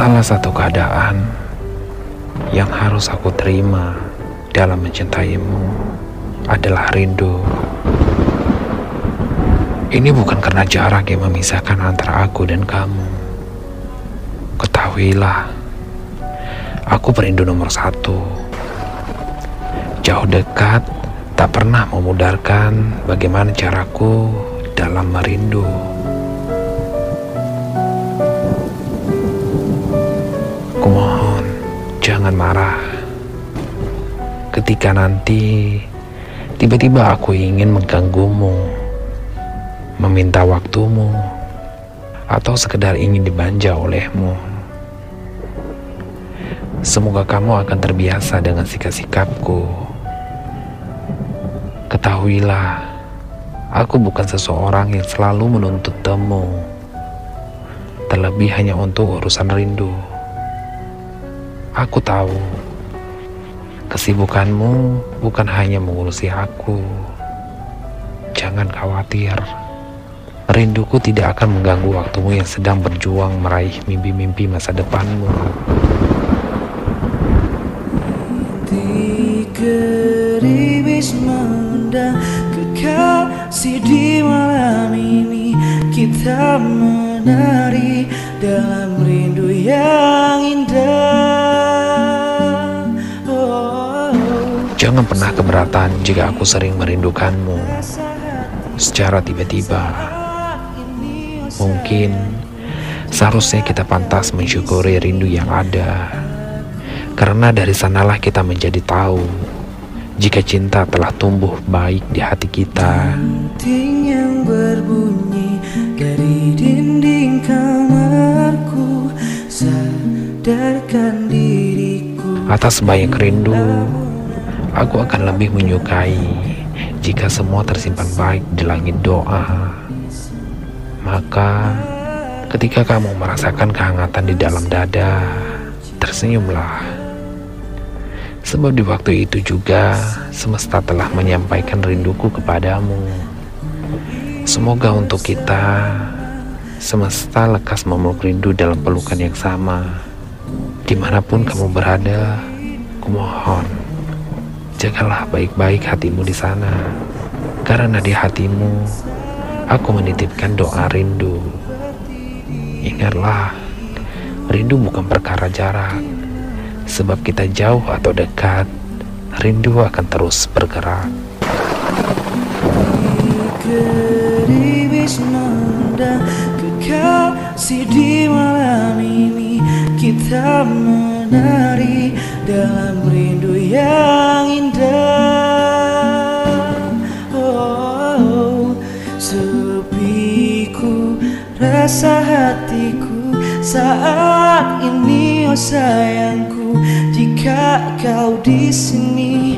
Salah satu keadaan yang harus aku terima dalam mencintaimu adalah rindu. Ini bukan karena jarak yang memisahkan antara aku dan kamu. Ketahuilah, aku perindu nomor satu. Jauh dekat, tak pernah memudarkan bagaimana caraku dalam merindu. Kumohon, jangan marah. Ketika nanti tiba-tiba aku ingin mengganggumu, meminta waktumu, atau sekedar ingin dibanja olehmu. Semoga kamu akan terbiasa dengan sikap-sikapku. Ketahuilah, aku bukan seseorang yang selalu menuntut temu, terlebih hanya untuk urusan rindu. Aku tahu kesibukanmu bukan hanya mengurusi aku. Jangan khawatir, rinduku tidak akan mengganggu waktumu yang sedang berjuang meraih mimpi-mimpi masa depanmu. Di gerimis mengundang kekasih di malam ini Kita menari dalam rindu yang indah oh, Jangan pernah keberatan jika aku sering merindukanmu secara tiba-tiba. Mungkin seharusnya kita pantas mensyukuri rindu yang ada. Karena dari sanalah kita menjadi tahu jika cinta telah tumbuh baik di hati kita. Ting yang berbunyi dari dinding kamarku Sadarkan diriku Atas banyak rindu, aku akan lebih menyukai jika semua tersimpan baik di langit doa. Maka, ketika kamu merasakan kehangatan di dalam dada, tersenyumlah. Sebab di waktu itu juga semesta telah menyampaikan rinduku kepadamu. Semoga untuk kita semesta lekas memeluk rindu dalam pelukan yang sama. Di mana pun kamu berada, kumohon jagalah baik-baik hatimu di sana. Karena di hatimu aku menitipkan doa rindu. Ingatlah, rindu bukan perkara jarak Sebab kita jauh atau dekat, rindu akan terus bergerak. Kekasih di malam ini Kita menari dalam rindu yang indah Oh, sepiku rasa hatiku saat ini oh sayangku jika kau di sini